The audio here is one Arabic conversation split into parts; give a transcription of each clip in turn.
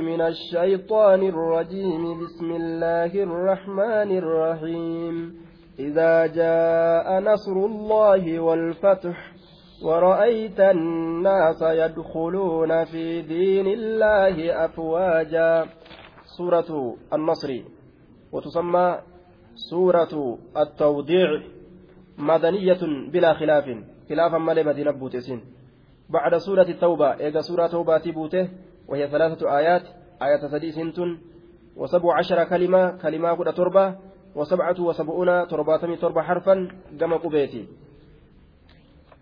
من الشيطان الرجيم. بسم الله الرحمن الرحيم. إذا جاء نصر الله والفتح ورأيت الناس يدخلون في دين الله أفواجا. سورة النصر وتسمى سورة التوضيع مدنية بلا خلاف خلافا مالي مدينة بوتسين بعد سورة التوبة إذا سورة توبة بوته وهي ثلاثة آيات آية سديس وسبع عشر كلمة كلمة كل تربة وسبعة وسبعون ترباتمي تربة حرفا كما قبيتي.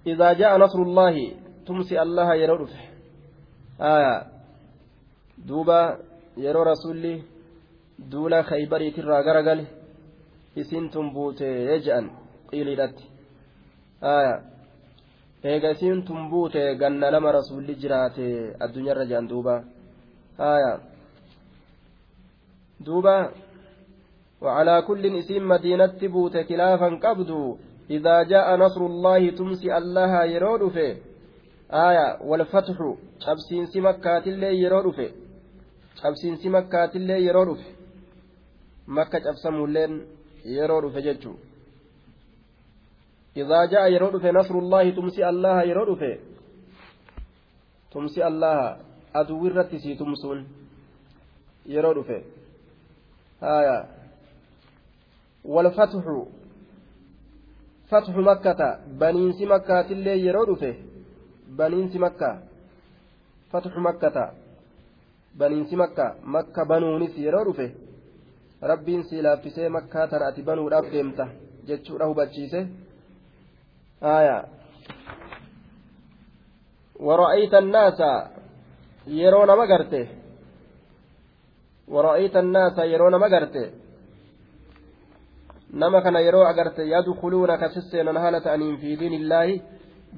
إذا جاء نصر الله تمسي الله يرى آية. دوبا يرى رسولي دولا خيبري ترى غرغل isintum buutee je'an qiiliidhatti eega isintum buute ganna lama rasuulli jiraate addunyaarra je'an duuba duuba وعلى كل اسم مدينة بوت خلافا قبض إذا جاء نصر الله تمسي الله يرود في آية والفتح شبسين سمكات اللي يرود في شبسين سمكات اللي يرود في مكة شبسموا لين yeroo dhufe jechuun idaa ja'a yeroo dhufe nasrullaahi tumsi allaha yeroo dhufe tumsi allaha aduu irratti sii tumsuun yeroo dhufe haya walfatxu fatxu makkata baniinsi makkaatillee yeroo dhufe baniinsi makka fatxu makkata baniinsi makka makka banuunis yeroo dhufe rabbiin sii laaffisee makkaa tana ati banuudhaaf deemta jechuudha hubachiise aayaa nama garte wara'ayta annaasa yeroo nama garte nama kana yeroo agarte yadkuluuna ka sisseenan haala ta'aniin fi diin illaahi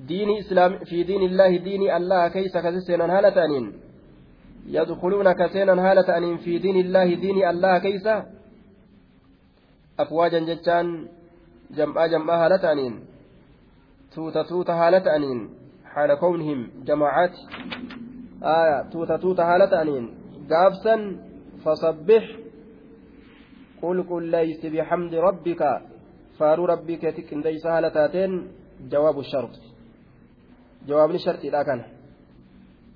diini islaam fi diin illaahi diini allaha keeysa ka sisseenan haala ta'aniin يدخلون كسينا هالة أن في دين الله دين الله كيسا أفواجا جتان جمعا جمعا هالة أنين توتا هالة أنين. حال كونهم جماعات. آية توتا توتا هالة أنين. قابسا فصبح. قل قل ليس بحمد ربك. فارو ربك تكن ليس هالتاتين جواب الشرط. جواب الشرط لا كان.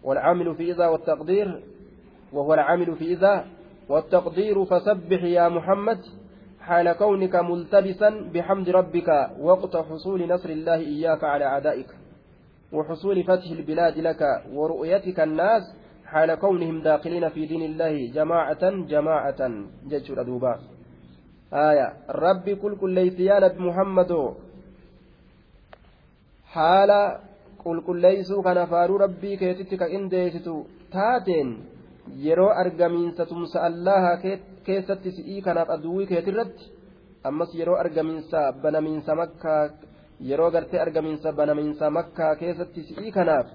والعامل في إذا والتقدير. وهو العامل في إذا والتقدير. فسبح يا محمد. حال كونك ملتبسا بحمد ربك وقت حصول نصر الله إياك على أعدائك وحصول فتح البلاد لك ورؤيتك الناس حال كونهم داخلين في دين الله جماعة جماعة. جج أدوبا آية. ربي كل كل ليس يا محمد. حال qulqulleeysuu kana faaruu rabbii keetitti ka qindeessitu taateen yeroo argamiinsa tumsa allaha keessatti si'ii kanaaf aduwwii keetirratti ammas yeroo argamiinsa banamiinsa makkaa yeroo gartee argamiinsa banamiinsa makkaa keessatti si'ii kanaaf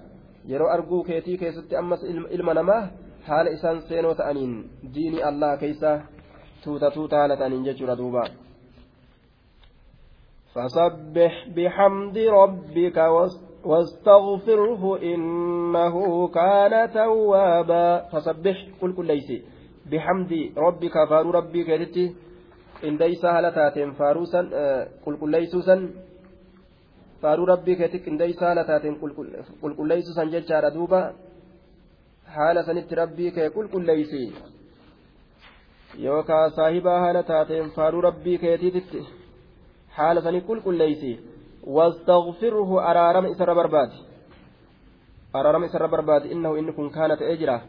yeroo arguu keetii keessatti ammas ilma namaa haala isaan seenoo ta'aniin diinii allaha keessa tuuta tuuta haala ta'aniin jechuudha duuba. فسبح بحمد ربك واستغفره إنه كان توابا. فسبح قل كل ليس بحمد ربك فارو ربي كيرتي. إن ليس هلتاتين فاروسا قل كل ليسوسا فارو ربي كيرتك إن ليس هلتاتين قل كل ليسوسا ججار دوبا. haala sanitti rabbii kee qulqulleeysi yookaa saahibaa haala taateen faaruu rabbii keetiititti haala sanii qulqulleeysi واستغفره أرارم إسر برباد أرارم إسر برباد إنه إنكم كانت أجرة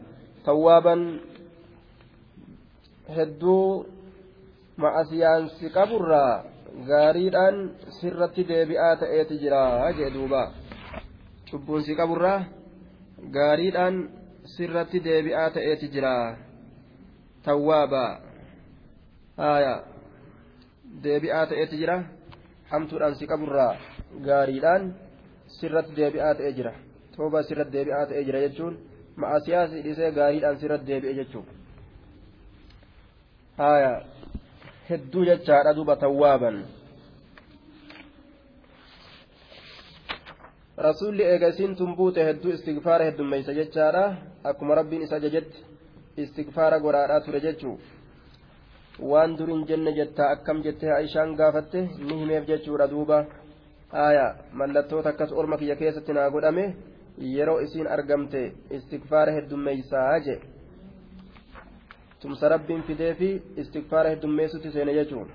توابا gaariidhaan sirratti deebi'aa ta'eeti jira jee duuba cubbuunsi qaburraa gaariidhaan sirratti deebi'aa ta'eeti jira tawwaaba haya deebi'aa ta'eeti jira hamtuudhaan si qaburraa gaariidhaan sirratti deebi'aa ta'ee jira. Tooba sirratti deebi'aa ta'ee jira jechuun ma'asiyaa si dhisee gaariidhaan sirratti deebi'e jechuudha. Haaya hedduu jechaadha duuba tawwaaban. Rasuulli eega tun buute hedduu istigfaara heddummeeysa jechaadha. Akkuma rabbiin isa jajetti istikfaara godhaadhaa ture jechuu waan duriin jenne jettaa akkam jettee aishaan gaafatte ni himeef jechuudha duuba aayaa mallattoota akkas orma kiyya keessatti naa godhame yeroo isiin argamte istikfaara heddummeeysaa jee tumsa rabbiin fidee fi istikfaara heddummeessutti seene jechuudha